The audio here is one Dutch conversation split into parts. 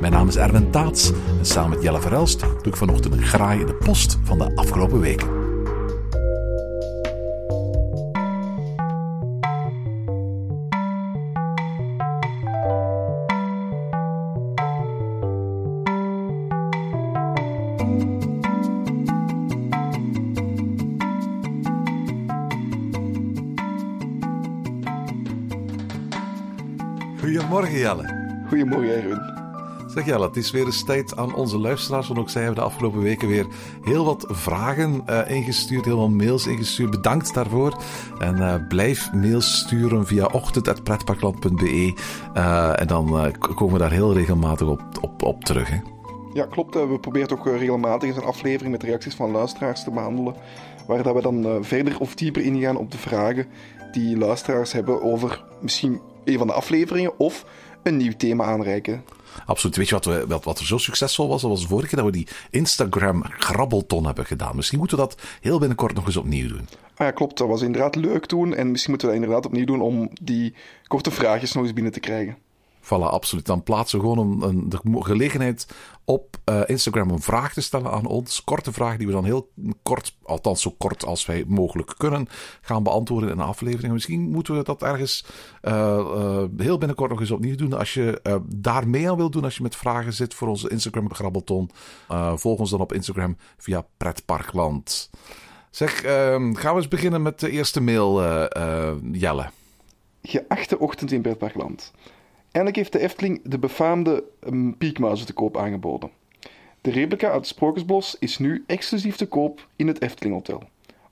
Mijn naam is Erwin Taats en samen met Jelle Verelst doe ik vanochtend een graai in de post van de afgelopen week. Goedemorgen Jelle. Goedemorgen, Erwin. Zeg Jelle, het is weer eens tijd aan onze luisteraars, want ook zij hebben de afgelopen weken weer heel wat vragen uh, ingestuurd, heel wat mails ingestuurd. Bedankt daarvoor. En uh, blijf mails sturen via ochtend.pretparkland.be uh, en dan komen we daar heel regelmatig op, op, op terug. Hè? Ja, klopt. We proberen toch regelmatig een aflevering met reacties van luisteraars te behandelen, waar dat we dan verder of dieper ingaan op de vragen die luisteraars hebben over misschien een van de afleveringen of een nieuw thema aanreiken. Absoluut. Weet je wat, we, wat, wat er zo succesvol was? Dat was de vorige keer dat we die Instagram grabbelton hebben gedaan. Misschien moeten we dat heel binnenkort nog eens opnieuw doen. Ah ja, klopt. Dat was inderdaad leuk toen. En misschien moeten we dat inderdaad opnieuw doen om die korte vraagjes nog eens binnen te krijgen. Voilà, absoluut. Dan plaatsen we gewoon een, een, de gelegenheid op uh, Instagram een vraag te stellen aan ons. Korte vraag die we dan heel kort, althans zo kort als wij mogelijk kunnen, gaan beantwoorden in een aflevering. Misschien moeten we dat ergens uh, uh, heel binnenkort nog eens opnieuw doen. Als je daar mee aan wil doen, als je met vragen zit voor onze Instagram Grabbelton, volg ons dan op Instagram via Pretparkland. Zeg, ehm, gaan we eens beginnen met de eerste mail, Jelle. Geachte ochtend in Pretparkland. Eindelijk heeft de Efteling de befaamde um, piekmuizen te koop aangeboden. De replica uit Sprookjesbos is nu exclusief te koop in het Efteling Hotel.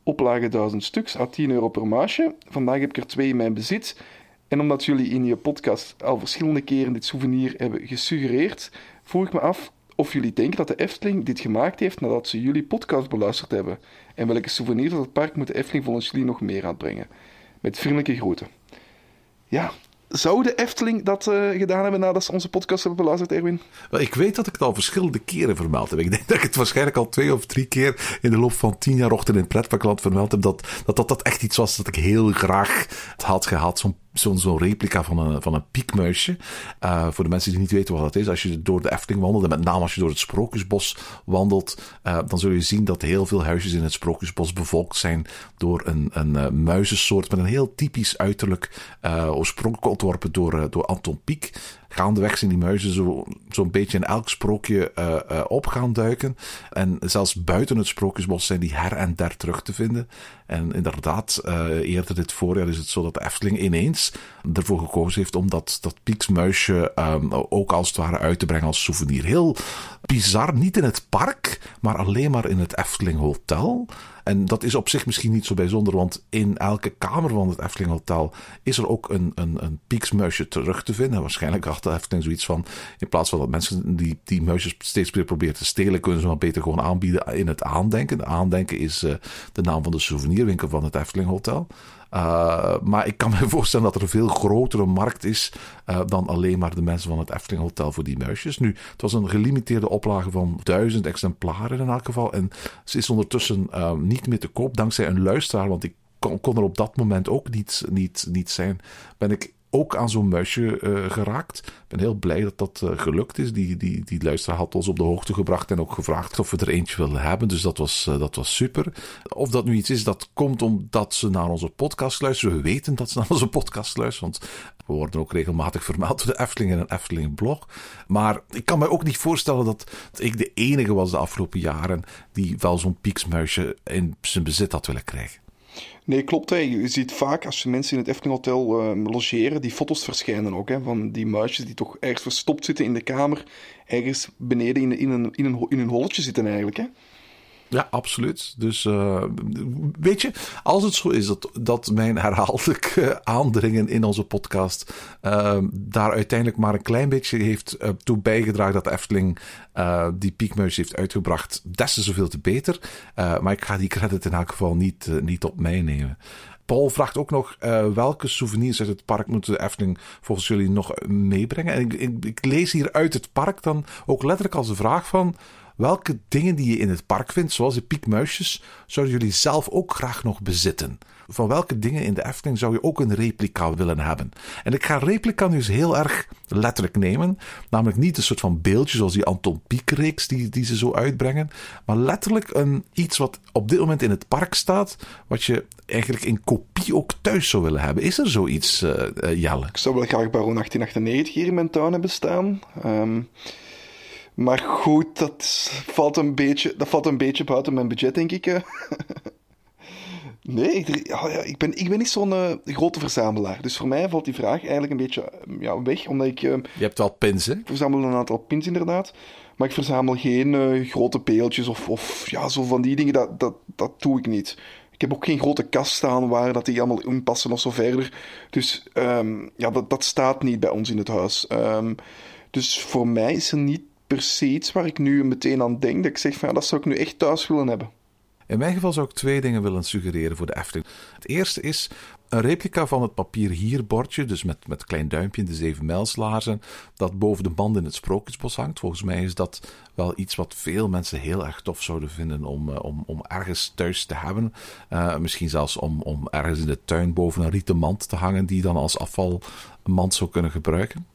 Oplage 1000 stuks à 10 euro per muisje. Vandaag heb ik er twee in mijn bezit. En omdat jullie in je podcast al verschillende keren dit souvenir hebben gesuggereerd, vroeg ik me af of jullie denken dat de Efteling dit gemaakt heeft nadat ze jullie podcast beluisterd hebben. En welke souvenirs uit het park moet de Efteling volgens jullie nog meer uitbrengen. Met vriendelijke groeten. Ja, zou de Efteling dat uh, gedaan hebben nadat ze onze podcast hebben beluisterd, Erwin? Wel, ik weet dat ik het al verschillende keren vermeld heb. Ik denk dat ik het waarschijnlijk al twee of drie keer in de loop van tien jaar ochtend in het pretparkland vermeld heb. Dat dat, dat dat echt iets was dat ik heel graag had gehad. Zo'n zo'n zo replica van een, van een piekmuisje. Uh, voor de mensen die niet weten wat dat is, als je door de Efteling wandelt, en met name als je door het Sprookjesbos wandelt, uh, dan zul je zien dat heel veel huisjes in het Sprookjesbos bevolkt zijn door een, een uh, muizensoort met een heel typisch uiterlijk, oorspronkelijk ontworpen door, door Anton Pieck gaandeweg zijn die muizen zo'n zo beetje in elk sprookje uh, uh, op gaan duiken. En zelfs buiten het sprookjesbos zijn die her en der terug te vinden. En inderdaad, uh, eerder dit voorjaar is het zo dat de Efteling ineens ervoor gekozen heeft om dat, dat pieksmuisje um, ook als het ware uit te brengen als souvenir. Heel bizar, niet in het park, maar alleen maar in het Efteling Hotel. En dat is op zich misschien niet zo bijzonder, want in elke kamer van het Efteling Hotel is er ook een, een, een pieksmuisje terug te vinden. Waarschijnlijk had de Efteling zoiets van, in plaats van dat mensen die, die muisjes steeds weer proberen te stelen, kunnen ze maar beter gewoon aanbieden in het aandenken. De aandenken is uh, de naam van de souvenirwinkel van het Efteling Hotel. Uh, maar ik kan me voorstellen dat er een veel grotere markt is uh, dan alleen maar de mensen van het Efteling Hotel voor die muisjes. Nu, het was een gelimiteerde oplage van duizend exemplaren in elk geval. En ze is ondertussen niet meer te koop dankzij een luisteraar, want ik kon, kon er op dat moment ook niet, niet, niet zijn. Ben ik ook aan zo'n muisje uh, geraakt. Ik ben heel blij dat dat uh, gelukt is. Die, die, die luisteraar had ons op de hoogte gebracht en ook gevraagd of we er eentje wilden hebben. Dus dat was, uh, dat was super. Of dat nu iets is dat komt omdat ze naar onze podcast luisteren. We weten dat ze naar onze podcast luisteren, want we worden ook regelmatig vermeld door de Efteling in een Efteling blog. Maar ik kan me ook niet voorstellen dat ik de enige was de afgelopen jaren die wel zo'n pieksmuisje in zijn bezit had willen krijgen. Nee, klopt. Hè. Je ziet vaak als je mensen in het Efteling Hotel uh, logeren, die foto's verschijnen ook. Hè, van die muisjes die toch ergens verstopt zitten in de kamer. Ergens beneden in, in, een, in, een, in een holletje zitten eigenlijk. Hè. Ja, absoluut. Dus uh, weet je, als het zo is dat, mijn herhaaldelijke aandringen in onze podcast uh, daar uiteindelijk maar een klein beetje heeft uh, toe bijgedragen dat de Efteling die piekmuis heeft uitgebracht, des te zoveel te beter. maar ik ga die credit in elk geval niet, niet op mij nemen. Paul vraagt ook nog welke souvenirs uit het park moeten de Efteling volgens jullie nog meebrengen. En ik, ik, lees hier uit het park dan ook letterlijk als een vraag van welke dingen die je in het park vindt, zoals de piekmuisjes, zouden jullie zelf ook graag nog bezitten? Van welke dingen in de Efteling zou je ook een replica willen hebben? En ik ga replica nu eens heel erg letterlijk nemen. Namelijk niet een soort van beeldje zoals die Anton Pieck-reeks die, die ze zo uitbrengen. Maar letterlijk een, iets wat op dit moment in het park staat. Wat je eigenlijk in kopie ook thuis zou willen hebben. Is er zoiets, uh, Jelle? Ik zou wel graag Baron 1898 hier in mijn tuin hebben staan. Um... Maar goed, dat valt een beetje, dat valt een beetje buiten mijn budget, denk ik. nee, ik, ja, ik, ben, ik ben niet zo'n uh, grote verzamelaar. Dus voor mij valt die vraag eigenlijk een beetje ja, weg. Omdat ik, uh, Je hebt wel pins, hè? Ik verzamel een aantal pins, inderdaad. Maar ik verzamel geen uh, grote peeltjes of, of ja, zo van die dingen. Dat, dat, dat doe ik niet. Ik heb ook geen grote kast staan waar dat die allemaal inpassen of zo verder. Dus um, ja, dat, dat staat niet bij ons in het huis. Um, dus voor mij is er niet se waar ik nu meteen aan denk. Dat ik zeg van ja, dat zou ik nu echt thuis willen hebben. In mijn geval zou ik twee dingen willen suggereren voor de Efteling. Het eerste is een replica van het papier hierbordje, dus met, met klein duimpje in de zeven mijlslaarzen, dat boven de band in het Sprookjesbos hangt. Volgens mij is dat wel iets wat veel mensen heel erg tof zouden vinden om, uh, om, om ergens thuis te hebben. Uh, misschien zelfs om, om ergens in de tuin boven een rieten mand te hangen, die dan als afvalmand zou kunnen gebruiken.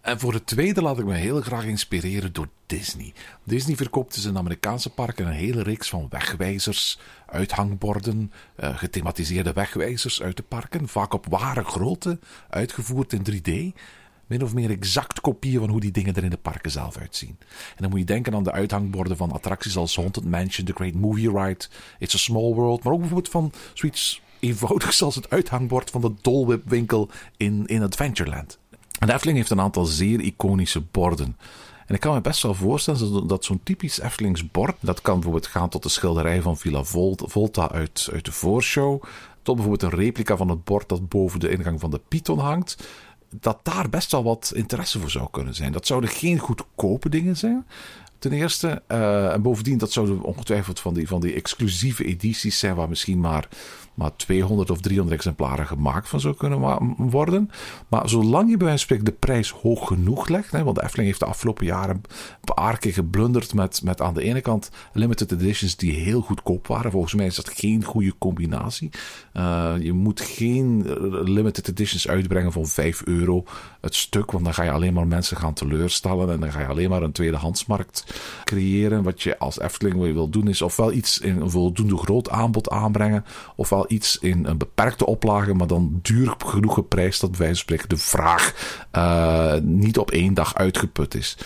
En voor het tweede laat ik me heel graag inspireren door Disney. Disney verkoopt dus in Amerikaanse parken een hele reeks van wegwijzers, uithangborden, uh, gethematiseerde wegwijzers uit de parken, vaak op ware grootte, uitgevoerd in 3D min of meer exact kopieën van hoe die dingen er in de parken zelf uitzien. En dan moet je denken aan de uithangborden van attracties als Haunted Mansion, The Great Movie Ride, It's a Small World, maar ook bijvoorbeeld van zoiets eenvoudigs als het uithangbord van de Dole Whip winkel in, in Adventureland. En de Efteling heeft een aantal zeer iconische borden. En ik kan me best wel voorstellen dat zo'n typisch Eftelings bord, dat kan bijvoorbeeld gaan tot de schilderij van Villa Volta uit, uit de voorshow, tot bijvoorbeeld een replica van het bord dat boven de ingang van de Python hangt, dat daar best wel wat interesse voor zou kunnen zijn. Dat zouden geen goedkope dingen zijn. Ten eerste. Uh, en bovendien, dat zouden ongetwijfeld van die, van die exclusieve edities zijn, waar misschien maar maar 200 of 300 exemplaren gemaakt van zou kunnen worden. Maar zolang je bij wijze van de prijs hoog genoeg legt, hè, want de Efteling heeft de afgelopen jaren een paar keer geblunderd met, met aan de ene kant limited editions die heel goedkoop waren. Volgens mij is dat geen goede combinatie. Uh, je moet geen limited editions uitbrengen van 5 euro het stuk, want dan ga je alleen maar mensen gaan teleurstellen en dan ga je alleen maar een tweedehandsmarkt creëren. Wat je als Efteling wil doen is ofwel iets in een voldoende groot aanbod aanbrengen, ofwel iets in een beperkte oplage, maar dan duur genoeg geprijsd dat wij spreken de vraag uh, niet op één dag uitgeput is.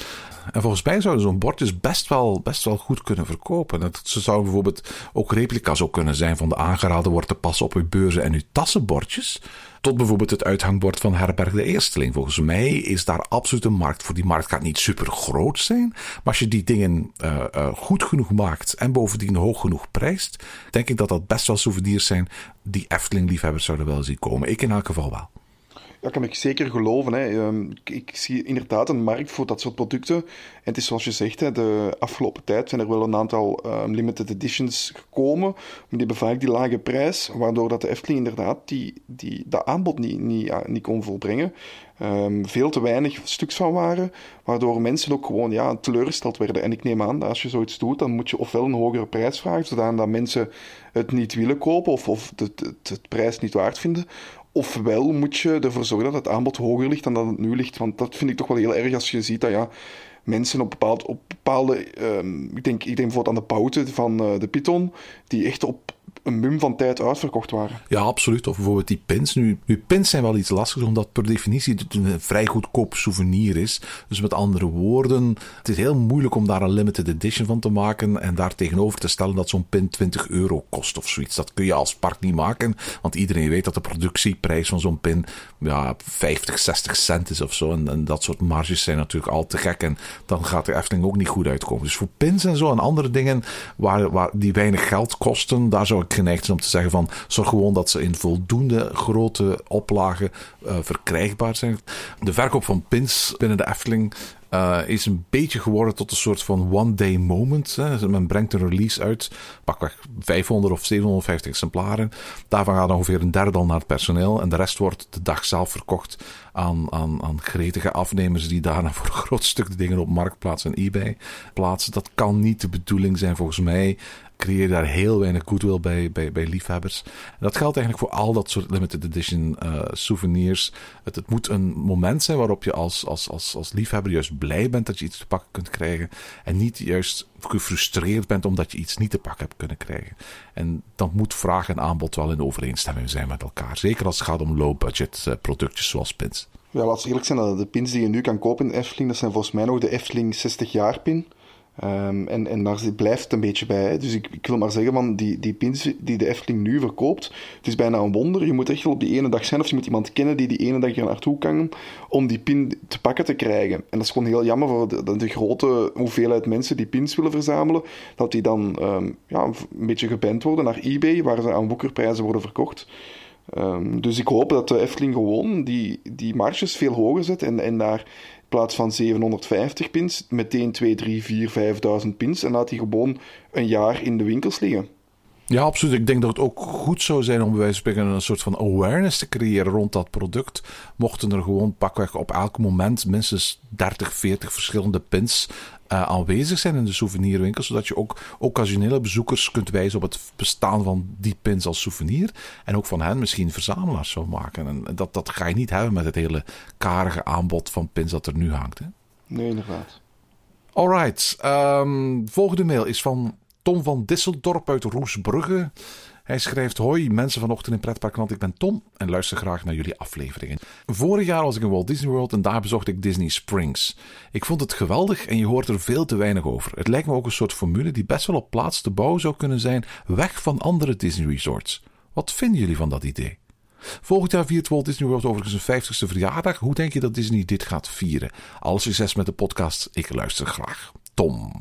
En volgens mij zouden zo'n bordjes best wel, best wel goed kunnen verkopen. Dat ze zouden bijvoorbeeld ook replica's ook kunnen zijn van de aangeraden wordt te passen op uw beurzen en uw tassenbordjes. Tot bijvoorbeeld het uithangbord van Herberg de Eersteling. Volgens mij is daar absoluut een markt voor. Die markt gaat niet super groot zijn. Maar als je die dingen uh, uh, goed genoeg maakt en bovendien hoog genoeg prijst, denk ik dat dat best wel souvenirs zijn die Efteling-liefhebbers zouden wel zien komen. Ik in elk geval wel. Ja, kan ik zeker geloven. Hè. Ehm, ik zie inderdaad een markt voor dat soort producten. En het is zoals je zegt, hè, de afgelopen tijd zijn er wel een aantal um, limited editions gekomen. Maar die hebben vaak die lage prijs, waardoor dat de Efteling inderdaad die, die, dat aanbod niet, niet, niet kon volbrengen. Um, veel te weinig stuks van waren, waardoor mensen ook gewoon ja, teleurgesteld werden. En ik neem aan dat als je zoiets doet, dan moet je ofwel een hogere prijs vragen, zodat mensen het niet willen kopen of, of het, het prijs niet waard vinden. Ofwel moet je ervoor zorgen dat het aanbod hoger ligt dan dat het nu ligt. Want dat vind ik toch wel heel erg als je ziet dat ja, mensen op, bepaald, op bepaalde. Um, ik, denk, ik denk bijvoorbeeld aan de pouten van uh, de Python, die echt op een mum van tijd uitverkocht waren. Ja, absoluut. Of bijvoorbeeld die pins. Nu, nu pins zijn wel iets lastiger, omdat per definitie het een vrij goedkoop souvenir is. Dus met andere woorden, het is heel moeilijk om daar een limited edition van te maken en daar tegenover te stellen dat zo'n pin 20 euro kost of zoiets. Dat kun je als park niet maken, want iedereen weet dat de productieprijs van zo'n pin ja, 50, 60 cent is of zo. En, en dat soort marges zijn natuurlijk al te gek en dan gaat de Efteling ook niet goed uitkomen. Dus voor pins en zo en andere dingen waar, waar die weinig geld kosten, daar zou ik geneigd zijn om te zeggen van zorg gewoon dat ze in voldoende grote oplagen uh, verkrijgbaar zijn. De verkoop van pins binnen de Efteling uh, is een beetje geworden tot een soort van one-day moment. Hè. Men brengt een release uit, pakweg 500 of 750 exemplaren. Daarvan gaat ongeveer een derde al naar het personeel. En de rest wordt de dag zelf verkocht aan, aan, aan gretige afnemers die daarna voor een groot stuk de dingen op Marktplaats en eBay plaatsen. Dat kan niet de bedoeling zijn volgens mij creëer daar heel weinig goodwill bij, bij, bij liefhebbers. En dat geldt eigenlijk voor al dat soort limited edition uh, souvenirs. Het, moet een moment zijn waarop je als, als, als, als liefhebber juist blij bent dat je iets te pakken kunt krijgen. En niet juist gefrustreerd bent omdat je iets niet te pakken hebt kunnen krijgen. En dan moet vraag en aanbod wel in overeenstemming zijn met elkaar. Zeker als het gaat om low-budget uh, productjes zoals pins. Ja, laat eerlijk zijn, de pins die je nu kan kopen in Efteling, dat zijn volgens mij nog de Efteling 60 jaar pin. Um, en, en daar blijft het een beetje bij. Dus ik, ik, wil maar zeggen, van die, die pins die de Efteling nu verkoopt, het is bijna een wonder. Je moet echt wel op die ene dag zijn, of je moet iemand kennen die die ene dag hier naartoe kan, om die pin te pakken te krijgen. En dat is gewoon heel jammer voor de, de grote hoeveelheid mensen die pins willen verzamelen, dat die dan um, ja, een beetje geband worden naar eBay, waar ze aan woekerprijzen worden verkocht. Um, dus ik hoop dat de Efteling gewoon die, die marges veel hoger zet en, en daar plaats van 750 pins, meteen 2, 3, 4, 5000 pins en laat die gewoon een jaar in de winkels liggen. Ja, absoluut. Ik denk dat het ook goed zou zijn om bij wijze van spreken een soort van awareness te creëren rond dat product. Mochten er gewoon pakweg op elk moment minstens 30, 40 verschillende pins uh, aanwezig zijn in de souvenirwinkel, zodat je ook occasionele bezoekers kunt wijzen op het bestaan van die pins als souvenir. En ook van hen misschien verzamelaars zou maken. En dat, dat ga je niet hebben met het hele karige aanbod van pins dat er nu hangt. Hè? Nee, inderdaad. Alright. Um, volgende mail is van Tom van Disseldorp uit Roesbrugge. Hij schrijft: Hoi, mensen vanochtend in Pretparkland. Ik ben Tom en luister graag naar jullie afleveringen. Vorig jaar was ik in Walt Disney World en daar bezocht ik Disney Springs. Ik vond het geweldig en je hoort er veel te weinig over. Het lijkt me ook een soort formule die best wel op plaats te bouwen zou kunnen zijn, weg van andere Disney resorts. Wat vinden jullie van dat idee? Volgend jaar viert Walt Disney World overigens zijn 50ste verjaardag. Hoe denk je dat Disney dit gaat vieren? Alle succes met de podcast. Ik luister graag. Tom.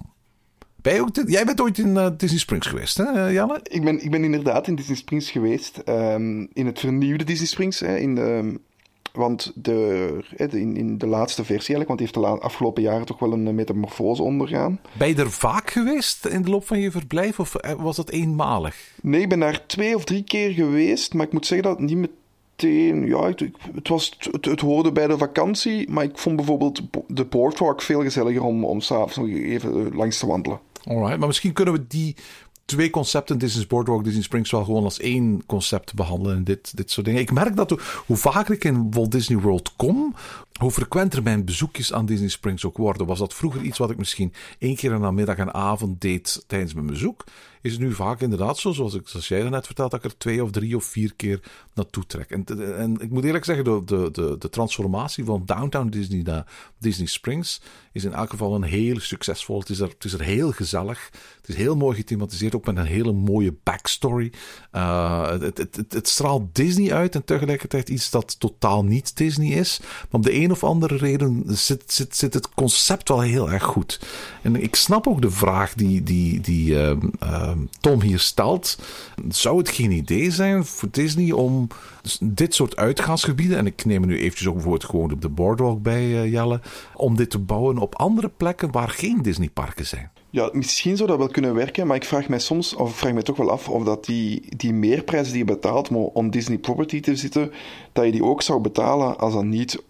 Ben je ook jij bent ooit in uh, Disney Springs geweest, hè, eh, Janne? Ik ben, ik ben inderdaad in Disney Springs geweest. Um, in het vernieuwde Disney Springs. Hè, in de, want de, in, in de laatste versie eigenlijk, want die heeft de afgelopen jaren toch wel een metamorfose ondergaan. Ben je er vaak geweest in de loop van je verblijf of eh, was dat eenmalig? Nee, ik ben daar twee of drie keer geweest, maar ik moet zeggen dat het niet meteen... Ja, het, het, was, het, het hoorde bij de vakantie, maar ik vond bijvoorbeeld de Boardwalk veel gezelliger om, om s'avonds nog even langs te wandelen. Alright, maar misschien kunnen we die twee concepten, Disney's Boardwalk, Disney Springs, wel gewoon als één concept behandelen en dit, dit soort dingen. Ik merk dat hoe vaker ik in Walt Disney World kom, hoe frequenter mijn bezoekjes aan Disney Springs ook worden. Was dat vroeger iets wat ik misschien één keer in de middag en avond deed tijdens mijn bezoek? Is het nu vaak inderdaad zo, zoals, ik, zoals jij net vertelt, dat ik er twee of drie of vier keer naartoe trek. En, en ik moet eerlijk zeggen, de, de, de, de transformatie van Downtown Disney naar Disney Springs is in elk geval een heel succesvol. Het is er, het is er heel gezellig. Het is heel mooi gethematiseerd, ook met een hele mooie backstory. Uh, het, het, het, straalt Disney uit en tegelijkertijd iets dat totaal niet Disney is. Maar op de een of andere reden zit, zit, zit het concept wel heel erg goed. En ik snap ook de vraag die, die, die uh, uh, Tom hier stelt. Zou het geen idee zijn voor Disney om dit soort uitgaansgebieden, en ik neem er nu eventjes ook bijvoorbeeld gewoon op de boardwalk bij uh, Jelle, om dit te bouwen op andere plekken waar geen Disneyparken zijn? Ja, misschien zou dat wel kunnen werken, maar ik vraag mij soms, of ik vraag mij toch wel af of dat die, die meerprijs die je betaalt om Disney property te zitten, dat je die ook zou betalen als dat niet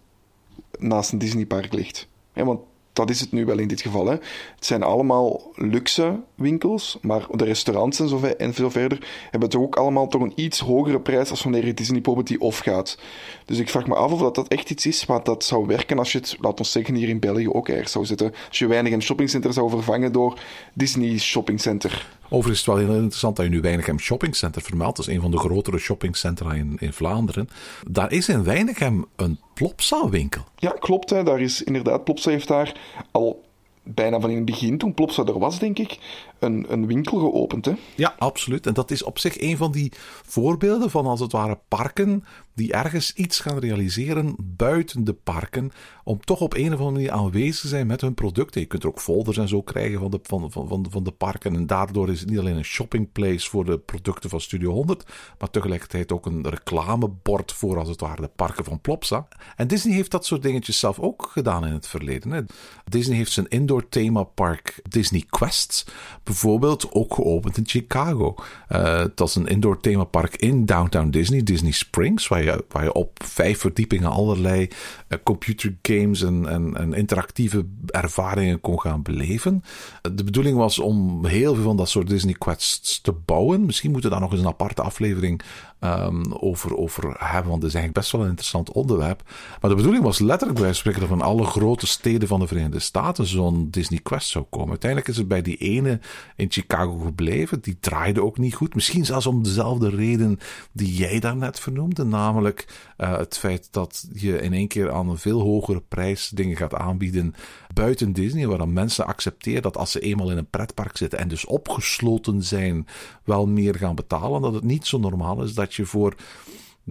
naast een Disneypark ligt. want dat is het nu wel in dit geval. Hè. Het zijn allemaal luxe winkels, maar de restaurants en zo, en veel verder hebben toch ook allemaal toch een iets hogere prijs als wanneer je Disney Property off gaat. Dus ik vraag me af of dat, dat echt iets is wat dat zou werken als je het, laat ons zeggen, hier in België ook ergens zou zitten. Als je weinig een shoppingcenter zou vervangen door Disney Shopping Center. Overigens wel heel interessant dat je nu Weinigem Shopping Center vermeldt. Dat is een van de grotere shoppingcentra in, in Vlaanderen. Daar is in Weinigem een Plopsa-winkel. Ja, klopt. Hè. Daar is inderdaad, Plopsa heeft daar al bijna van in het begin, toen Plopsa er was, denk ik, een, een winkel geopend. Hè? Ja, absoluut. En dat is op zich een van die voorbeelden van, als het ware, parken die ergens iets gaan realiseren buiten de parken, om toch op een of andere manier aanwezig te zijn met hun producten. Je kunt er ook folders en zo krijgen van de, van, van, van, de parken. En daardoor is het niet alleen een shoppingplace voor de producten van Studio 100, maar tegelijkertijd ook een reclamebord voor, als het ware, de parken van Plopsa. En Disney heeft dat soort dingetjes zelf ook gedaan in het verleden. Disney heeft zijn indoor themapark Disney Quest bijvoorbeeld ook geopend in Chicago. Uh, dat is een indoor themapark in downtown Disney, Disney Springs, waar je, waar je op vijf verdiepingen allerlei uh, computer games en, en, en, interactieve ervaringen kon gaan beleven. De bedoeling was om heel veel van dat soort Disney Quests te bouwen. Misschien moeten we daar nog eens een aparte aflevering um, over, over hebben, want dat is eigenlijk best wel een interessant onderwerp. Maar de bedoeling was letterlijk bij spreken dat van alle grote steden van de Verenigde Staten zo'n Disney Quest zou komen. Uiteindelijk is het bij die ene in Chicago gebleven. Die draaide ook niet goed. Misschien zelfs om dezelfde reden die jij daarnet vernoemde, namelijk uh, het feit dat je in één keer aan een veel hogere prijs dingen gaat aanbieden buiten Disney, waar dan mensen accepteren dat als ze eenmaal in een pretpark zitten en dus opgesloten zijn, wel meer gaan betalen. Dat het niet zo normaal is dat je voor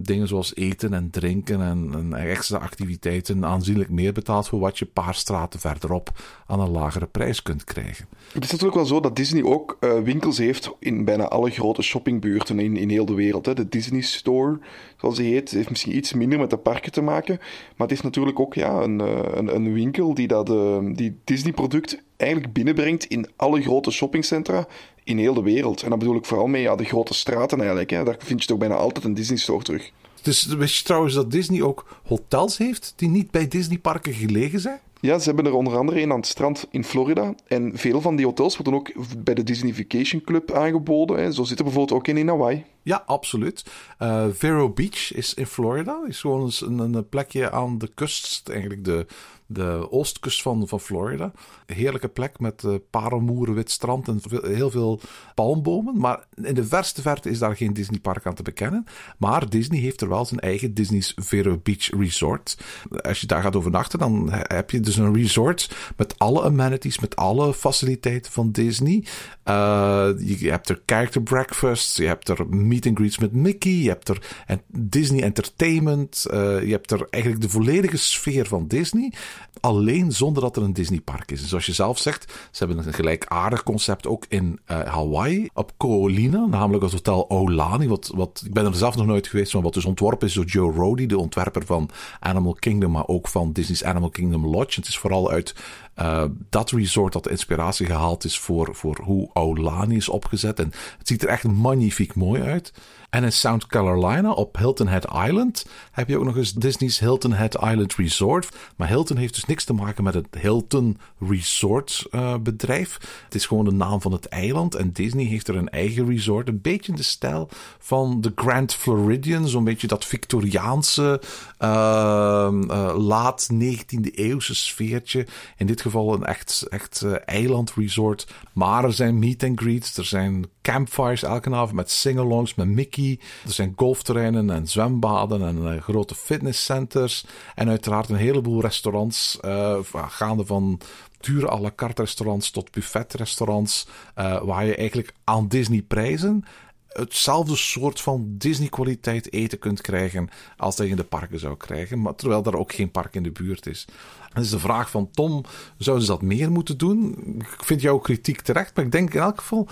dingen zoals eten en drinken en, en, extra activiteiten aanzienlijk meer betaalt voor wat je een paar straten verderop aan een lagere prijs kunt krijgen. Het is natuurlijk wel zo dat Disney ook uh, winkels heeft in bijna alle grote shoppingbuurten in, in heel de wereld. Hè. De Disney Store, zoals die heet, heeft misschien iets minder met de parken te maken, maar het is natuurlijk ook ja, een, uh, een, een, winkel die dat uh, die Disney-product eigenlijk binnenbrengt in alle grote shoppingcentra in heel de wereld. En dan bedoel ik vooral mee ja, de grote straten eigenlijk. Hè. Daar vind je toch bijna altijd een Disney Store terug. Dus wist je trouwens dat Disney ook hotels heeft die niet bij Disneyparken gelegen zijn? Ja, ze hebben er onder andere een aan het strand in Florida. En veel van die hotels worden ook bij de Disney Vacation Club aangeboden. Hè. Zo zit er bijvoorbeeld ook in in Hawaii. Ja, absoluut. Uh, Vero Beach is in Florida. Is gewoon een, een plekje aan de kust, eigenlijk de, de oostkust van, van Florida. Heerlijke plek met uh, parelmoeren, wit strand en heel veel palmbomen. Maar in de verste verte is daar geen Disneypark aan te bekennen. Maar Disney heeft er wel zijn eigen Disney's Vero Beach Resort. Als je daar gaat overnachten, dan heb je dus een resort met alle amenities, met alle faciliteiten van Disney. Uh, je hebt er character breakfasts, je hebt er meet and greets met Mickey, je hebt er Disney Entertainment, uh, je hebt er eigenlijk de volledige sfeer van Disney. Alleen zonder dat er een Disneypark is. En zoals je zelf zegt, ze hebben een gelijkaardig concept ook in uh, Hawaii, op Koolina, namelijk het hotel Olani. Wat, wat, ik ben er zelf nog nooit geweest, maar wat dus ontworpen is door Joe Rody, de ontwerper van Animal Kingdom, maar ook van Disney's Animal Kingdom Lodge. Het is vooral uit uh, dat resort dat inspiratie gehaald is voor, voor hoe Aulani is opgezet. En het ziet er echt magnifiek mooi uit. En in South Carolina op Hilton Head Island heb je ook nog eens Disney's Hilton Head Island Resort. Maar Hilton heeft dus niks te maken met het Hilton Resort uh, bedrijf. Het is gewoon de naam van het eiland. En Disney heeft er een eigen resort. Een beetje in de stijl van de Grand Floridian. Zo'n beetje dat Victoriaanse uh, uh, laat 19e eeuwse sfeertje. In dit geval een echt, echt eilandresort. Maar er zijn meet and greets. Er zijn campfires elke avond met sing-alongs met Mickey. Er zijn golfterreinen en zwembaden en uh, grote fitnesscenters. En uiteraard een heleboel restaurants, uh, gaande van dure à la carte restaurants tot buffetrestaurants, uh, waar je eigenlijk aan Disney prijzen hetzelfde soort van Disney-kwaliteit eten kunt krijgen als dat je in de parken zou krijgen, maar terwijl er ook geen park in de buurt is. Dat is de vraag van Tom, zouden ze dat meer moeten doen? Ik vind jouw kritiek terecht, maar ik denk in elk geval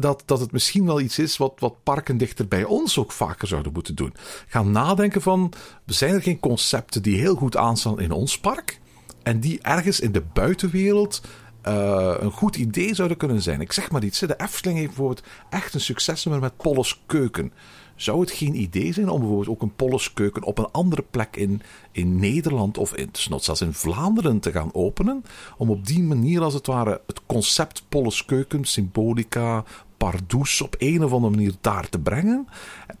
dat, dat het misschien wel iets is wat, wat parken dichter bij ons ook vaker zouden moeten doen. Gaan nadenken van, zijn er geen concepten die heel goed aanstaan in ons park? En die ergens in de buitenwereld uh, een goed idee zouden kunnen zijn. Ik zeg maar iets. De Efteling heeft bijvoorbeeld echt een succesnummer met Polles Keuken. Zou het geen idee zijn om bijvoorbeeld ook een Polles Keuken op een andere plek in, in Nederland of in, zelfs in Vlaanderen te gaan openen? Om op die manier als het ware het concept Polles Keuken, symbolica, Pardoes op een of andere manier daar te brengen.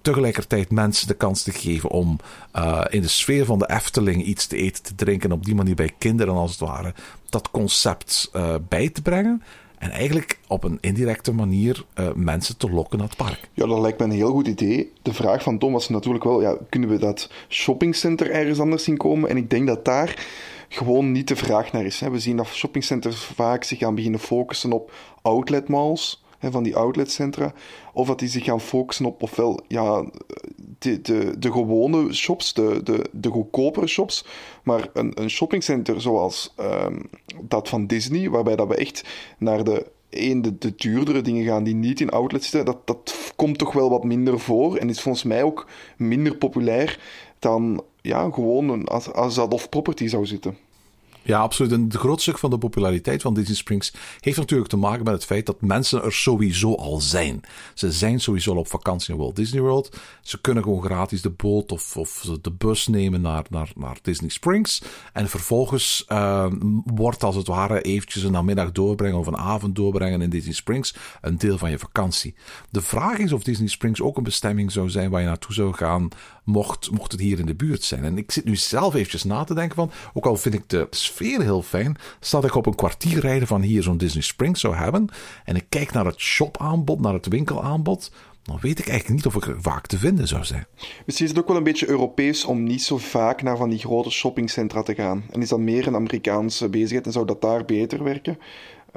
Tegelijkertijd mensen de kans te geven om uh, in de sfeer van de Efteling iets te eten, te drinken. En op die manier bij kinderen als het ware dat concept uh, bij te brengen. En eigenlijk op een indirecte manier uh, mensen te lokken naar het park. Ja, dat lijkt me een heel goed idee. De vraag van Tom was natuurlijk wel, ja, kunnen we dat shoppingcenter ergens anders zien komen? En ik denk dat daar gewoon niet de vraag naar is. Hè. We zien dat shoppingcenters vaak zich gaan beginnen focussen op outlet malls van die outletcentra, of dat die zich gaan focussen op ofwel ja, de, de, de gewone shops, de, de, de goedkopere shops, maar een, een shoppingcenter zoals ehm, dat van Disney, waarbij dat we echt naar de één, de, de duurdere dingen gaan die niet in outlets zitten, dat, dat komt toch wel wat minder voor en is volgens mij ook minder populair dan ja, gewoon een, als, als dat off-property zou zitten. Ja, absoluut. En de groot stuk van de populariteit van Disney Springs heeft natuurlijk te maken met het feit dat mensen er sowieso al zijn. Ze zijn sowieso al op vakantie in Walt Disney World. Ze kunnen gewoon gratis de boot of, of de bus nemen naar, naar, naar Disney Springs. En vervolgens uh, wordt als het ware eventjes een namiddag doorbrengen of een avond doorbrengen in Disney Springs een deel van je vakantie. De vraag is of Disney Springs ook een bestemming zou zijn waar je naartoe zou gaan mocht, mocht het hier in de buurt zijn. En ik zit nu zelf eventjes na te denken van, ook al vind ik de sfeer heel fijn, stel ik op een kwartier rijden van hier zo'n Disney Springs zou hebben en ik kijk naar het shopaanbod, naar het winkelaanbod, dan weet ik eigenlijk niet of ik er vaak te vinden zou zijn. Misschien is het ook wel een beetje Europees om niet zo vaak naar van die grote shoppingcentra te gaan. En is dat meer een Amerikaanse bezigheid en zou dat daar beter werken?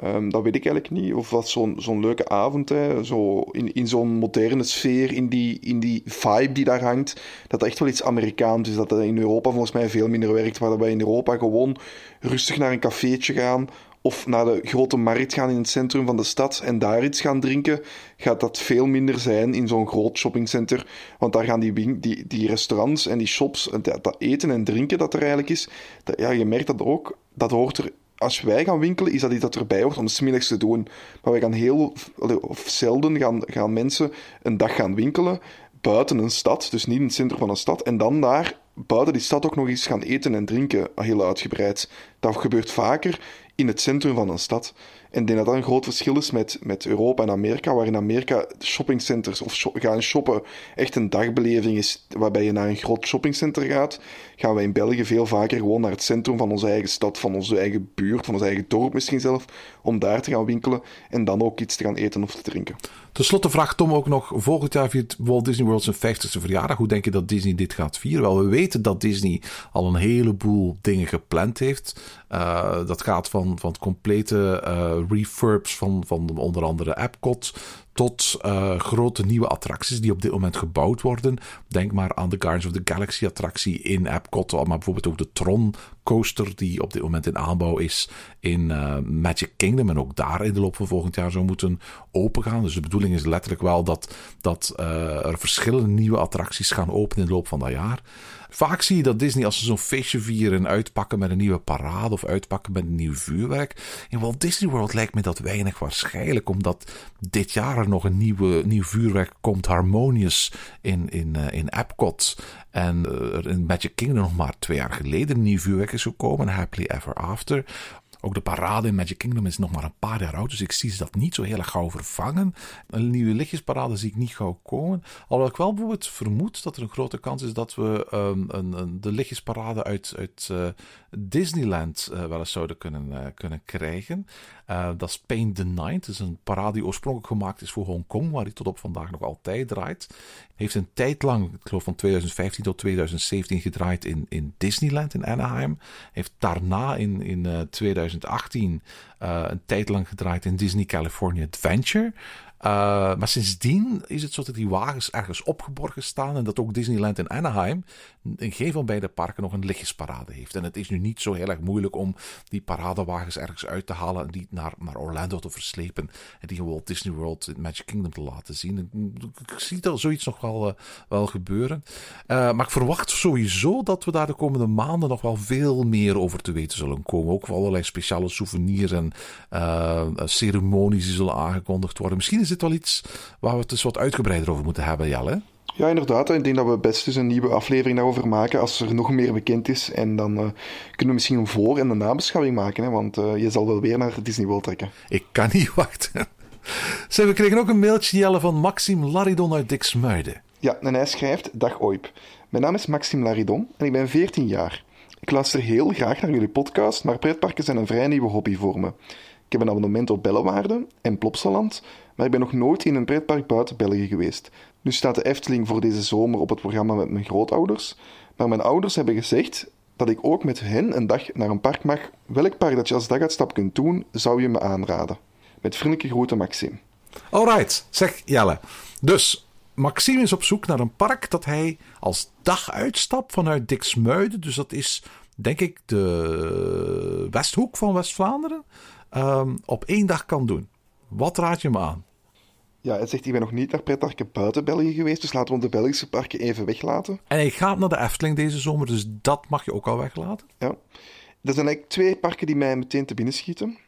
Um, dat weet ik eigenlijk niet. Of wat zo'n zo'n leuke avond, hè, zo in, in zo'n moderne sfeer, in die, in die vibe die daar hangt, dat dat echt wel iets Amerikaans is. Dat dat in Europa volgens mij veel minder werkt. Waar wij in Europa gewoon rustig naar een cafeetje gaan of naar de grote markt gaan in het centrum van de stad en daar iets gaan drinken, gaat dat veel minder zijn in zo'n groot shoppingcenter. Want daar gaan die, die, die restaurants en die shops, dat, dat eten en drinken dat er eigenlijk is, dat, ja, je merkt dat ook, dat hoort er als wij gaan winkelen, is dat iets dat erbij hoort om smiddags te doen. Maar wij gaan heel of zelden gaan, gaan mensen een dag gaan winkelen buiten een stad, dus niet in het centrum van een stad, en dan daar buiten die stad ook nog eens gaan eten en drinken, heel uitgebreid. Dat gebeurt vaker in het centrum van een stad. En ik denk dat dat een groot verschil is met, met Europa en Amerika, waar in Amerika shoppingcenters of gaan shoppen echt een dagbeleving is, waarbij je naar een groot shoppingcenter gaat, gaan wij in België veel vaker gewoon naar het centrum van onze eigen stad, van onze eigen buurt, van ons eigen dorp misschien zelf, om daar te gaan winkelen en dan ook iets te gaan eten of te drinken. Ten slotte vraagt Tom ook nog, volgend jaar viert Walt Disney World zijn 50ste verjaardag. Hoe denk je dat Disney dit gaat vieren? Wel, we weten dat Disney al een heleboel dingen gepland heeft. Uh, dat gaat van, van complete uh, refurbs van, van onder andere Epcot tot uh, grote nieuwe attracties die op dit moment gebouwd worden. Denk maar aan de Guardians of the Galaxy attractie in Epcot, maar bijvoorbeeld ook de Tron coaster die op dit moment in aanbouw is in uh, Magic Kingdom en ook daar in de loop van volgend jaar zou moeten opengaan. Dus de bedoeling is letterlijk wel dat, dat uh, er verschillende nieuwe attracties gaan openen in de loop van dat jaar. Vaak zie je dat Disney als ze zo'n feestje vieren en uitpakken met een nieuwe parade of uitpakken met een nieuw vuurwerk. In Walt Disney World lijkt me dat weinig waarschijnlijk, omdat dit jaar er nog een nieuwe, nieuw vuurwerk komt, Harmonious, in, in, uh, in Epcot. En er in Magic Kingdom nog maar twee jaar geleden een nieuw vuurwerk is gekomen, Happily Ever After. Ook de parade in Magic Kingdom is nog maar een paar jaar oud, dus ik zie ze dat niet zo heel erg gauw vervangen. Een nieuwe lichtjesparade zie ik niet gauw komen. Alhoewel ik wel bijvoorbeeld vermoed dat er een grote kans is dat we um, een, een, de lichtjesparade uit, uit uh, Disneyland uh, wel eens zouden kunnen, uh, kunnen krijgen. Dat is Paint the Night. Dat is een parade die oorspronkelijk gemaakt is voor Hongkong, waar die tot op vandaag nog altijd draait. Heeft een tijd lang, ik geloof van 2015 tot 2017, gedraaid in, in Disneyland in Anaheim. Heeft daarna in, in 2018 een tijd lang gedraaid in Disney California Adventure. Uh, maar sindsdien is het zo dat die wagens ergens opgeborgen staan. En dat ook Disneyland in Anaheim in geen van beide parken nog een lichtjesparade heeft. En het is nu niet zo heel erg moeilijk om die paradewagens ergens uit te halen. En die naar, naar Orlando te verslepen. En die Walt Disney World in Magic Kingdom te laten zien. ik zie dat zoiets nog wel, uh, wel gebeuren. Uh, maar ik verwacht sowieso dat we daar de komende maanden nog wel veel meer over te weten zullen komen. Ook allerlei speciale souvenirs en ceremonies die zullen aangekondigd worden. Misschien is dit wel iets waar we het dus wat uitgebreider over moeten hebben, Jelle. Ja, inderdaad. Ik denk dat we best eens een nieuwe aflevering daarover maken als er nog meer bekend is. En dan uh, kunnen we misschien een voor- en een nabeschouwing maken. Hè? Want uh, je zal wel weer naar Disney World trekken. Ik kan niet wachten. Zeg, we kregen ook een mailtje, Jelle, van Maxime Laridon uit Diksmuiden. Ja, en hij schrijft... Dag Oip. Mijn naam is Maxime Laridon en ik ben 14 jaar. Ik luister heel graag naar jullie podcast, maar pretparken zijn een vrij nieuwe hobby voor me. Ik heb een abonnement op Bellewaarde en Plopsaland, maar ik ben nog nooit in een pretpark buiten België geweest. Nu staat de Efteling voor deze zomer op het programma met mijn grootouders, maar mijn ouders hebben gezegd dat ik ook met hen een dag naar een park mag. Welk park dat je als daguitstap kunt doen, zou je me aanraden? Met vriendelijke groeten, Maxime. Alright, zeg Jelle. Dus Maxime is op zoek naar een park dat hij als daguitstap vanuit Diksmuiden, dus dat is denk ik de westhoek van West-Vlaanderen, ehm, op één dag kan doen. Wat raad je me aan? Ja, hij zegt, ik ben nog niet naar pretparken buiten België geweest, dus laten we de Belgische parken even weglaten. En hij gaat naar de Efteling deze zomer, dus dat mag je ook al weglaten. Ja. Er zijn eigenlijk twee parken die mij meteen te binnen schieten.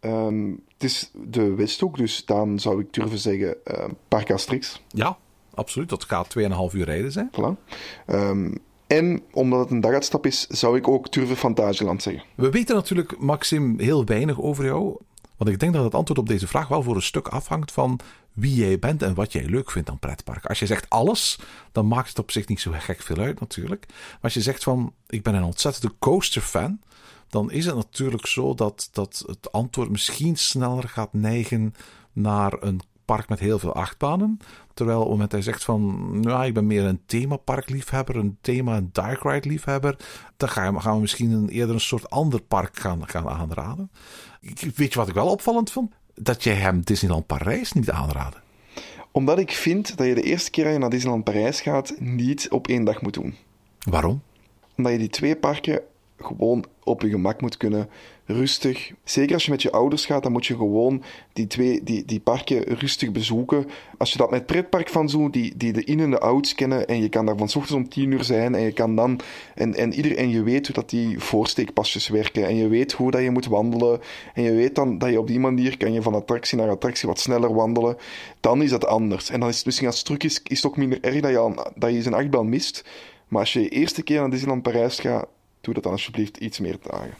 Ehm, het is de Westhoek, dus dan zou ik durven zeggen uh, Park Asterix. Ja, absoluut. Dat gaat 2,5 uur rijden zijn. Voilà. Um, en omdat het een daguitstap is, zou ik ook durven Fantasieland zeggen. We weten natuurlijk, Maxim, heel weinig over jou. Want ik denk dat het antwoord op deze vraag wel voor een stuk afhangt van wie jij bent en wat jij leuk vindt aan pretparken. Als je zegt alles, dan maakt het op zich niet zo gek veel uit natuurlijk. Maar als je zegt van, ik ben een ontzettende coaster-fan, dan is het natuurlijk zo dat, dat het antwoord misschien sneller gaat neigen naar een park met heel veel achtbanen. Terwijl op het moment hij zegt van, nou, ik ben meer een themaparkliefhebber, een thema- en dark ride liefhebber, dan gaan we, gaan we misschien een, eerder een soort ander park gaan, gaan aanraden. Weet je wat ik wel opvallend vond? Dat jij hem Disneyland Parijs niet aanraden. Omdat ik vind dat je de eerste keer dat je naar Disneyland Parijs gaat, niet op één dag moet doen. Waarom? Omdat je die twee parken gewoon op je gemak moet kunnen, rustig. Zeker als je met je ouders gaat, dan moet je gewoon die, twee, die, die parken rustig bezoeken. Als je dat met pretpark van zo, die, die de in- en de outs kennen, en je kan daar van ochtends om tien uur zijn, en je kan dan, en, en, ieder, en je weet dat die voorsteekpasjes werken, en je weet hoe dat je moet wandelen, en je weet dan dat je op die manier kan je van attractie naar attractie wat sneller wandelen, dan is dat anders. En dan is het misschien als het truc is, is het ook minder erg dat je, dat je zijn achtbaan mist. Maar als je de eerste keer naar Disneyland Parijs gaat, doe dat dan alsjeblieft iets meer dagen.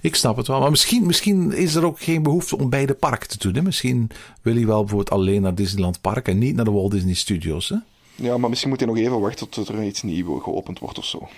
Ik snap het wel. Maar misschien, misschien is er ook geen behoefte om beide parken te doen. Hè? Misschien wil hij wel bijvoorbeeld alleen naar Disneyland Park en niet naar de Walt Disney Studios. Hè? Ja, maar misschien moet hij nog even wachten tot er iets nieuws geopend wordt of zo.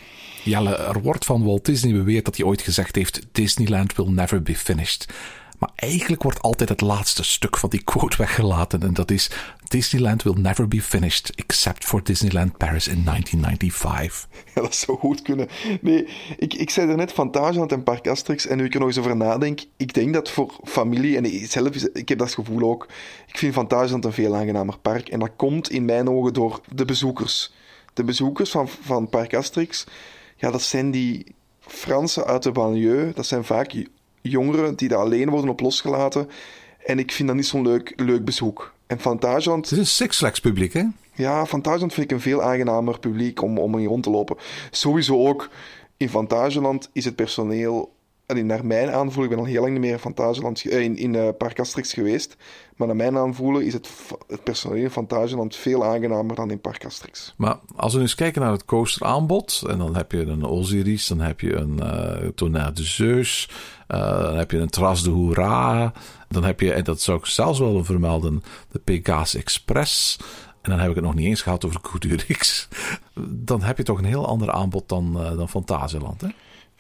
Jelle, er wordt van Walt Disney beweerd dat hij ooit gezegd heeft: Disneyland will never be finished. Maar eigenlijk wordt altijd het laatste stuk van die quote weggelaten. En dat is: Disneyland will never be finished except for Disneyland Paris in 1995. Ja, dat zou goed kunnen. Nee, ik, ik zei net Fantasieland en Park Asterix. En nu ik er nog eens over nadenk, ik denk dat voor familie, en zelf, ik heb dat gevoel ook, ik vind Fantasieland een veel aangenamer park. En dat komt in mijn ogen door de bezoekers. De bezoekers van, van Park Asterix, ja, dat zijn die Fransen uit de banlieue. Dat zijn vaak jongeren die daar alleen worden op losgelaten. En ik vind dat niet zo'n leuk, leuk bezoek. En Fantasieland... Het is een Six Flags publiek, hè? Ja, Fantasieland vind ik een veel aangenamer publiek om, om in rond te lopen. Sowieso ook in Fantasieland is het personeel... En naar mijn aanvoelen, ik ben al heel lang niet meer in, Fantasieland, in, in uh, Park Asterix geweest, maar naar mijn aanvoelen is het, het personeel in Fantasieland veel aangenamer dan in Park Asterix. Maar als we eens kijken naar het coasteraanbod, en dan heb je een Osiris, dan heb je een uh, Tonnerre de Zeus, uh, dan heb je een Tras de Hoera, dan heb je, en dat zou ik zelfs wel vermelden, de Pegasus Express. En dan heb ik het nog niet eens gehad over Coudurix. Dan heb je toch een heel ander aanbod dan, uh, dan Fantasieland, hè?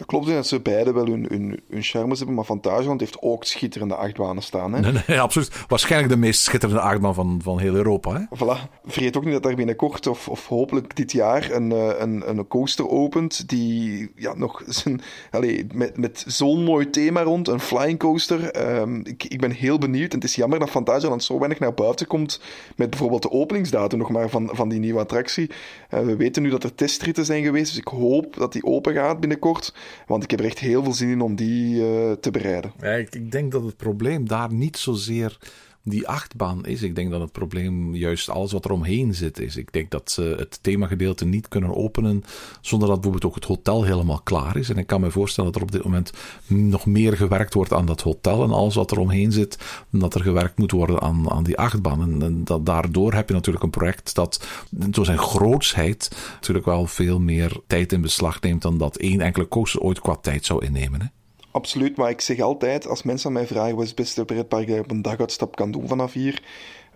Dat klopt dat ze beide wel hun, hun, hun charmes hebben, maar Fantasieland heeft ook schitterende achtbanen staan. Hè? Nee, nee, absoluut. Waarschijnlijk de meest schitterende achtbaan van, van heel Europa. Hè? Voilà. Vergeet ook niet dat daar binnenkort, of, of hopelijk dit jaar, een, een, een coaster opent die ja, nog zijn, allez, met, met zo'n mooi thema rond, een flying coaster. Um, ik, ik ben heel benieuwd. En het is jammer dat Fantasieland zo weinig naar buiten komt met bijvoorbeeld de openingsdatum nog maar van, van die nieuwe attractie. Uh, we weten nu dat er testritten zijn geweest, dus ik hoop dat die open gaat binnenkort. Want ik heb er echt heel veel zin in om die uh, te bereiden. Ja, ik, ik, denk dat het probleem daar niet zozeer die achtbaan is. Ik denk dat het probleem juist alles wat er omheen zit is. Ik denk dat ze het themagedeelte niet kunnen openen zonder dat bijvoorbeeld ook het hotel helemaal klaar is. En ik kan me voorstellen dat er op dit moment nog meer gewerkt wordt aan dat hotel en alles wat er omheen zit, dat er gewerkt moet worden aan, aan die achtbaan. En, dat, daardoor heb je natuurlijk een project dat door zijn grootsheid natuurlijk wel veel meer tijd in beslag neemt dan dat één enkele coaster ooit qua tijd zou innemen. Absoluut, maar ik zeg altijd, als mensen aan mij vragen wat is het beste pretpark dat je op een daguitstap kan doen vanaf hier,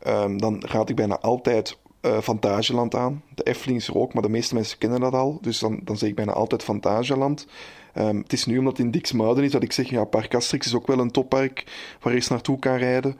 um, dan raad ik bijna altijd Fantageland aan. De Efteling is er ook, maar de meeste mensen kennen dat al. Dus dan, dan zeg ik bijna altijd Fantageland. Ehm, het is nu omdat het in Dixmuiden is dat ik zeg, ja, Park Asterix is ook wel een toppark waar je eens naartoe kan rijden.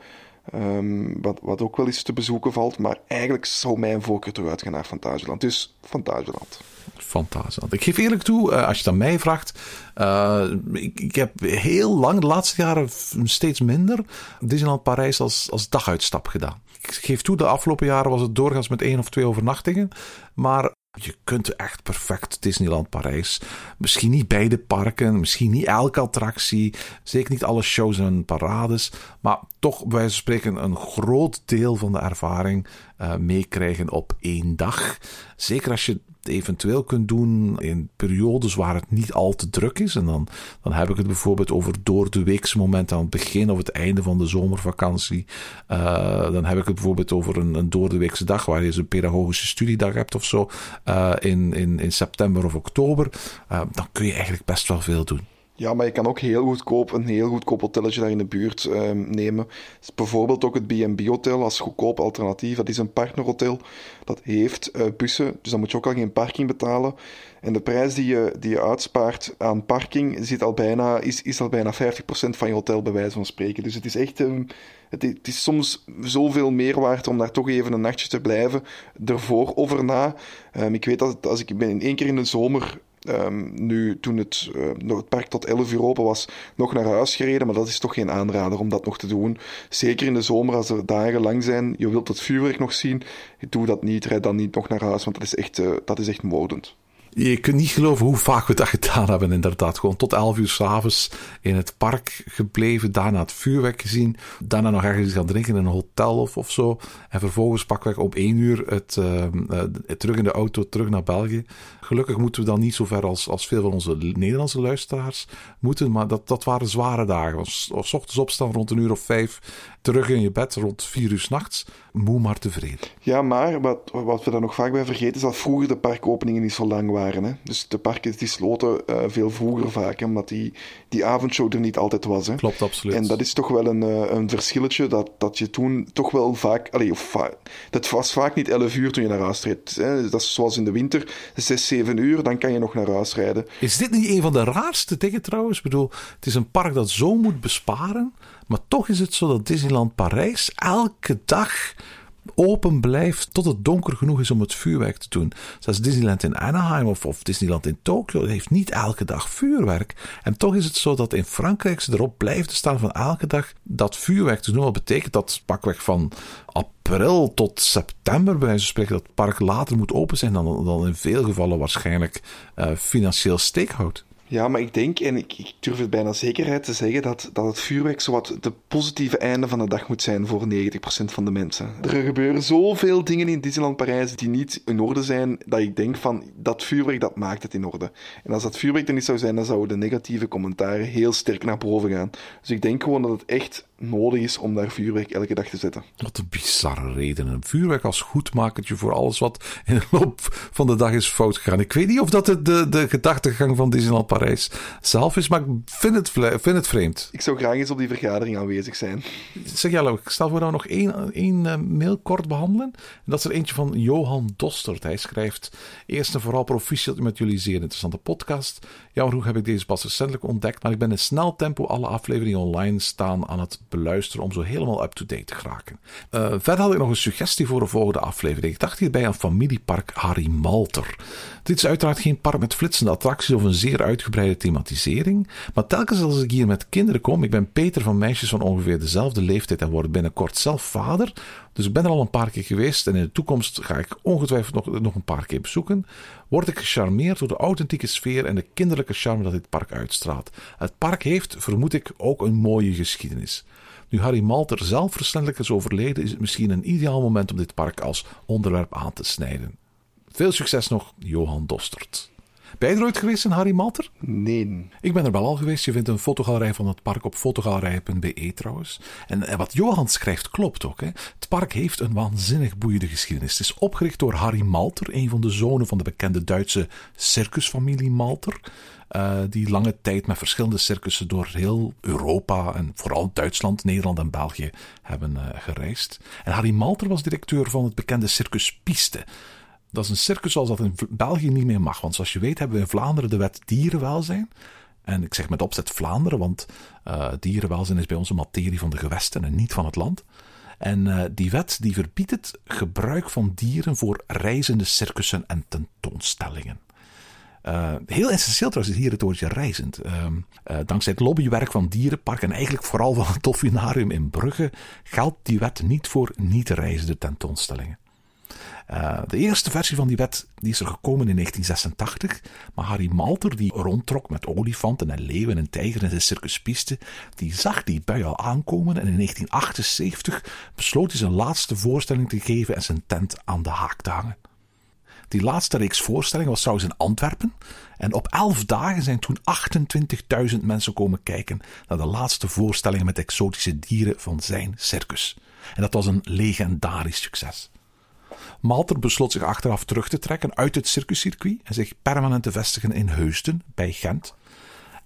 Ehm, wat, wat ook wel eens te bezoeken valt. Maar eigenlijk zou mijn voorkeur toch uitgaan naar Fantageland. Dus Fantageland. Fantastisch. Ik geef eerlijk toe, eh, als je het aan mij vraagt. eh, ik, ik heb heel lang, de laatste jaren steeds minder, Disneyland Parijs als, als daguitstap gedaan. Ik geef toe, de afgelopen jaren was het doorgaans met één of twee overnachtingen. Maar je kunt echt perfect Disneyland Parijs. Misschien niet beide parken, misschien niet elke attractie. Zeker niet alle shows en parades. Maar toch, bij wijze van spreken, een groot deel van de ervaring eh, meekrijgen op één dag. Zeker als je eventueel kunt doen in periodes waar het niet al te druk is. En dan, dan heb ik het bijvoorbeeld over door de weekse momenten aan het begin of het einde van de zomervakantie. Eh, dan heb ik het bijvoorbeeld over een, een door de weekse dag waar je eens een pedagogische studiedag hebt of zo. eh, in, in, in september of oktober. Eh, dan kun je eigenlijk best wel veel doen. Ja, maar je kan ook heel goedkoop een heel goedkoop hotelletje daar in de buurt ehm, nemen. Dus bijvoorbeeld ook het B&B Hotel als goedkoop alternatief. Dat is een partnerhotel. Dat heeft eh, bussen, dus dan moet je ook al geen parking betalen. En de prijs die je, die je uitspaart aan parking zit al bijna, is, is al bijna 50% van je hotel, bij wijze van spreken. Dus het is echt... het, het is soms zoveel meer waard om daar toch even een nachtje te blijven. Ervoor of erna. Ehm, ik weet dat als ik ben in één keer in de zomer Ehm, nu, toen het, nog het park tot 11 uur open was, nog naar huis gereden. Maar dat is toch geen aanrader om dat nog te doen. Zeker in de zomer, als er dagen lang zijn, je wilt het vuurwerk nog zien. Doe dat niet, rijd dan niet nog naar huis, want dat is echt, eh, dat is echt moordend. Je kunt niet geloven hoe vaak we dat gedaan hebben, inderdaad. Gewoon tot 11 uur s'avonds in het park gebleven, daarna het vuurwerk gezien, daarna nog ergens gaan drinken in een hotel of, of zo. En vervolgens pakweg om 1 uur het, eh, eh, terug in de auto, terug naar België. Gelukkig moeten we dan niet zo ver als, als veel van onze Nederlandse luisteraars moeten, maar dat, dat waren zware dagen. Of ochtends opstaan rond een uur of vijf, terug in je bed rond 4 uur s'nachts, moe maar tevreden. Ja, maar wat, wat we daar nog vaak bij vergeten is dat vroeger de parkopeningen niet zo lang waren. Hè? Dus de parken die sloten eh, veel vroeger vaak, hè, omdat die, die avondshow er niet altijd was. Hè? Klopt, absoluut. En dat is toch wel een, eh, een verschilletje dat, dat je toen toch wel vaak... Allee, va- dat was vaak niet 11 uur toen je naar huis reed. Hè? Dat is zoals in de winter, 6, 7 uur, dan kan je nog naar huis rijden. Is dit niet een van de raarste dingen trouwens? Ik bedoel, het is een park dat zo moet besparen. Maar toch is het zo dat Disneyland Parijs elke dag open blijft tot het donker genoeg is om het vuurwerk te doen. Zoals Disneyland in Anaheim of, of Disneyland in Tokio heeft niet elke dag vuurwerk. En toch is het zo dat in Frankrijk ze erop blijven staan van elke dag dat vuurwerk te doen. Wat betekent dat pakweg van april tot september, bij wijze spreken, dat het park later moet open zijn dan, dan in veel gevallen waarschijnlijk eh, financieel steek houdt. Ja, maar ik denk, en ik, durf het bijna zekerheid te zeggen, dat, dat het vuurwerk zowat de positieve einde van de dag moet zijn voor 90% van de mensen. Er gebeuren zoveel dingen in Disneyland Parijs die niet in orde zijn, dat ik denk van, dat vuurwerk, dat maakt het in orde. En als dat vuurwerk er niet zou zijn, dan zouden de negatieve commentaren heel sterk naar boven gaan. Dus ik denk gewoon dat het echt nodig is om daar vuurwerk elke dag te zetten. Wat een bizarre reden. Een vuurwerk als goedmakertje voor alles wat in de loop van de dag is fout gegaan. Ik weet niet of dat de, de, de gedachtegang van Disneyland Parijs zelf is, maar ik vind het, vind het vreemd. Ik zou graag eens op die vergadering aanwezig zijn. Zeg Jelle, ik stel voor dat we nog één, één eh, mail kort behandelen. En dat is er eentje van Johan Dostert. Hij schrijft: Eerst en vooral proficiat met jullie zeer interessante podcast. Jammer genoeg heb ik deze pas recentelijk ontdekt, maar ik ben in snel tempo alle afleveringen online staan aan het beluisteren om zo helemaal up-to-date te geraken. Eh, verder had ik nog een suggestie voor de volgende aflevering. Ik dacht hierbij aan familiepark Harry Malter. Dit is uiteraard geen park met flitsende attracties of een zeer uitgebreide thematisering, maar telkens als ik hier met kinderen kom, ik ben Peter van meisjes van ongeveer dezelfde leeftijd en word binnenkort zelf vader, dus ik ben er al een paar keer geweest en in de toekomst ga ik ongetwijfeld nog, nog een paar keer bezoeken, word ik gecharmeerd door de authentieke sfeer en de kinderlijke charme dat dit park uitstraalt. Het park heeft, vermoed ik, ook een mooie geschiedenis. Nu Harry Malter zelf recentelijk is overleden, is het misschien een ideaal moment om dit park als onderwerp aan te snijden. Veel succes nog, Johan Dostert. Ben je er ooit geweest in Harry Malter? Nee. Ik ben er wel al geweest. Je vindt een fotogalerij van het park op fotogalerij.be trouwens. En, wat Johan schrijft klopt ook. Hè. Het park heeft een waanzinnig boeiende geschiedenis. Het is opgericht door Harry Malter, een van de zonen van de bekende Duitse circusfamilie Malter. eh, die lange tijd met verschillende circussen door heel Europa en vooral Duitsland, Nederland en België hebben eh, gereisd. En Harry Malter was directeur van het bekende Circus Piste. Dat is een circus zoals dat in België niet meer mag. Want zoals je weet hebben we in Vlaanderen de wet dierenwelzijn. En ik zeg met opzet Vlaanderen, want eh, dierenwelzijn is bij ons een materie van de gewesten en niet van het land. En eh, die wet die verbiedt het gebruik van dieren voor reizende circussen en tentoonstellingen. Eh, heel essentieel trouwens is hier het woordje reizend. Ehm, eh, dankzij het lobbywerk van Dierenpark en eigenlijk vooral van het Dolfinarium in Brugge geldt die wet niet voor niet-reizende tentoonstellingen. Eh, de eerste versie van die wet die is er gekomen in 1986. Maar Harry Malter, die rondtrok met olifanten en leeuwen en tijgers in zijn circuspiste, die zag die bui al aankomen en in 1978 besloot hij zijn laatste voorstelling te geven en zijn tent aan de haak te hangen. Die laatste reeks voorstellingen was trouwens in Antwerpen. En op elf dagen zijn toen 28.000 mensen komen kijken naar de laatste voorstellingen met exotische dieren van zijn circus. En dat was een legendarisch succes. Malter besloot zich achteraf terug te trekken uit het circuscircuit en zich permanent te vestigen in Heusden bij Gent.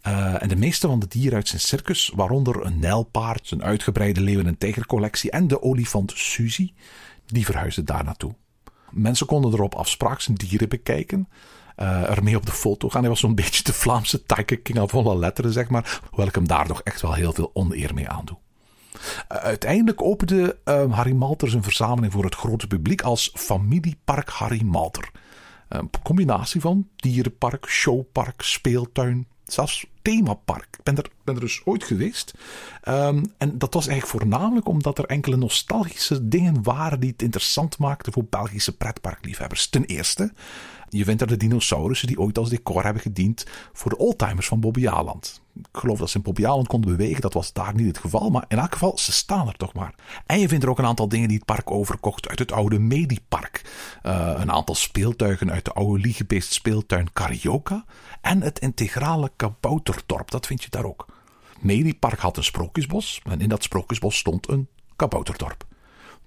Uh, en de meeste van de dieren uit zijn circus, waaronder een nijlpaard, zijn uitgebreide leeuwen- en tijgercollectie en de olifant Suzy, die verhuisden daar naartoe. Mensen konden er op afspraak zijn dieren bekijken. Uh, ermee op de foto gaan. Hij was zo'n beetje de Vlaamse Tiger King al volle letteren, zeg maar. Hoewel ik hem daar nog echt wel heel veel oneer mee aandoe. Uh, uiteindelijk opende uh, Harry Malter zijn verzameling voor het grote publiek als Familiepark Harry Malter. Een combinatie van dierenpark, showpark, speeltuin, zelfs themapark. Ik ben er, ben er dus ooit geweest. Um, en dat was eigenlijk voornamelijk omdat er enkele nostalgische dingen waren die het interessant maakten voor Belgische pretparkliefhebbers. Ten eerste, je vindt er de dinosaurussen die ooit als decor hebben gediend voor de oldtimers van Bobby Aland. Ik geloof dat ze in Bobby Aland konden bewegen, dat was daar niet het geval, maar in elk geval, ze staan er toch maar. En je vindt er ook een aantal dingen die het park overkocht uit het oude Medipark. Uh, een aantal speeltuigen uit de oude Liegebeest speeltuin Carioca en het integrale kabouterdorp, dat vind je daar ook. Medipark had een sprookjesbos en in dat sprookjesbos stond een kabouterdorp.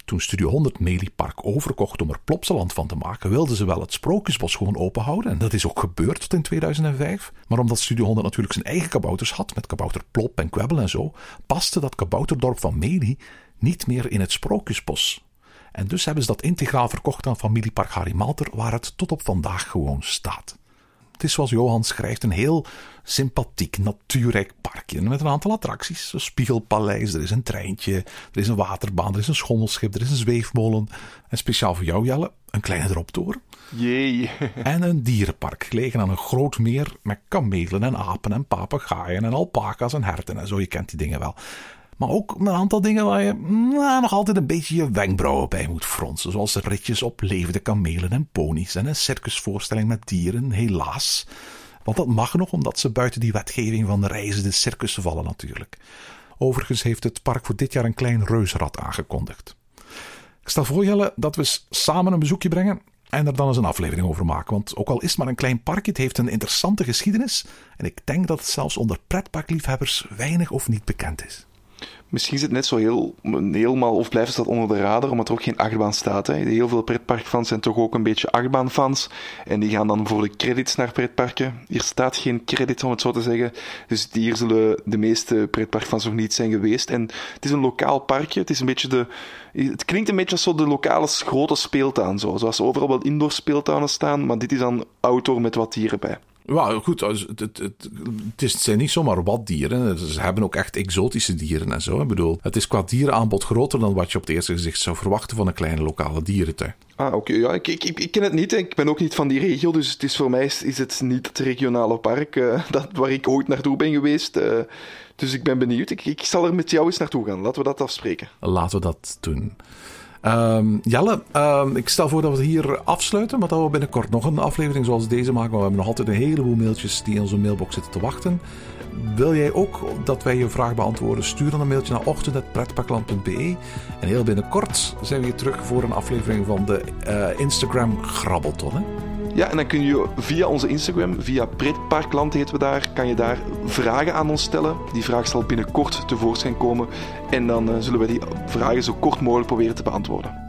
Toen Studio 100 Meliepark overkocht om er Plopsaland van te maken, wilden ze wel het Sprookjesbos gewoon open houden. En dat is ook gebeurd tot in 2005. Maar omdat Studio 100 natuurlijk zijn eigen kabouters had, met kabouter Plop en Kwebbel en zo, paste dat kabouterdorp van Melie niet meer in het Sprookjesbos. En dus hebben ze dat integraal verkocht aan familiepark Harry Malter, waar het tot op vandaag gewoon staat. Het is zoals Johan schrijft een heel sympathiek, natuurrijk parkje met een aantal attracties. Een spiegelpaleis, er is een treintje, er is een waterbaan, er is een schommelschip, er is een zweefmolen. En speciaal voor jou Jelle, een kleine droptoren. Jee. en een dierenpark gelegen aan een groot meer met kamelen en apen en papegaaien en alpaca's en herten en zo. Je kent die dingen wel. Maar ook een aantal dingen waar je nou, nog altijd een beetje je wenkbrauwen bij moet fronsen. Zoals ritjes op levende kamelen en ponies en een circusvoorstelling met dieren, helaas. Want dat mag nog omdat ze buiten die wetgeving van de reizende circussen vallen natuurlijk. Overigens heeft het park voor dit jaar een klein reusrad aangekondigd. Ik stel voor Jelle dat we samen een bezoekje brengen en er dan eens een aflevering over maken. Want ook al is het maar een klein parkje, het heeft een interessante geschiedenis. En ik denk dat het zelfs onder pretparkliefhebbers weinig of niet bekend is. Misschien is het net zo heel, helemaal, of blijft het onder de radar, omdat er ook geen achtbaan staat. Hè. Heel veel pretparkfans zijn toch ook een beetje achtbaanfans. En die gaan dan voor de credits naar pretparken. Hier staat geen credit, om het zo te zeggen. Dus hier zullen de meeste pretparkfans nog niet zijn geweest. En het is een lokaal parkje. Het is een beetje de... Het klinkt een beetje als zo de lokale grote speeltuin. Zo. Zoals overal wel indoor speeltuinen staan, maar dit is dan outdoor met wat dieren bij. Ja, goed. Het, het, het, het, is, het zijn niet zomaar wat dieren. Ze hebben ook echt exotische dieren en zo. Ik bedoel, het is qua dierenaanbod groter dan wat je op het eerste gezicht zou verwachten van een kleine lokale dierentuin. Ah, oké. Okay. Ja, ik, ik, ik, ken het niet. Ik ben ook niet van die regio. Dus het is voor mij is, is het niet het regionale park uh, dat, waar ik ooit naartoe ben geweest. Uh, dus ik ben benieuwd. Ik, ik zal er met jou eens naartoe gaan. Laten we dat afspreken. Laten we dat doen. Um, Jelle, um, ik stel voor dat we hier afsluiten, maar dat we binnenkort nog een aflevering zoals deze maken. Maar we hebben nog altijd een heleboel mailtjes die in onze mailbox zitten te wachten. Wil jij ook dat wij je vraag beantwoorden? Stuur dan een mailtje naar ochtend.pretparkland.be. En heel binnenkort zijn we weer terug voor een aflevering van de uh, Instagram Grabbelton. Ja, en dan kun je via onze Instagram, via Pretparkland heten we daar, kan je daar vragen aan ons stellen. Die vraag zal binnenkort tevoorschijn komen. En dan uh, zullen we die vragen zo kort mogelijk proberen te beantwoorden.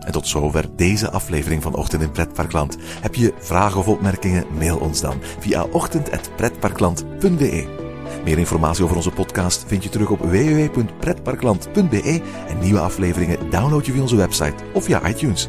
En tot zover deze aflevering van Ochtend in Pretparkland. Heb je vragen of opmerkingen? Mail ons dan via ochtend.pretparkland.be. Meer informatie over onze podcast vind je terug op www.pretparkland.be en nieuwe afleveringen download je via onze website of via iTunes.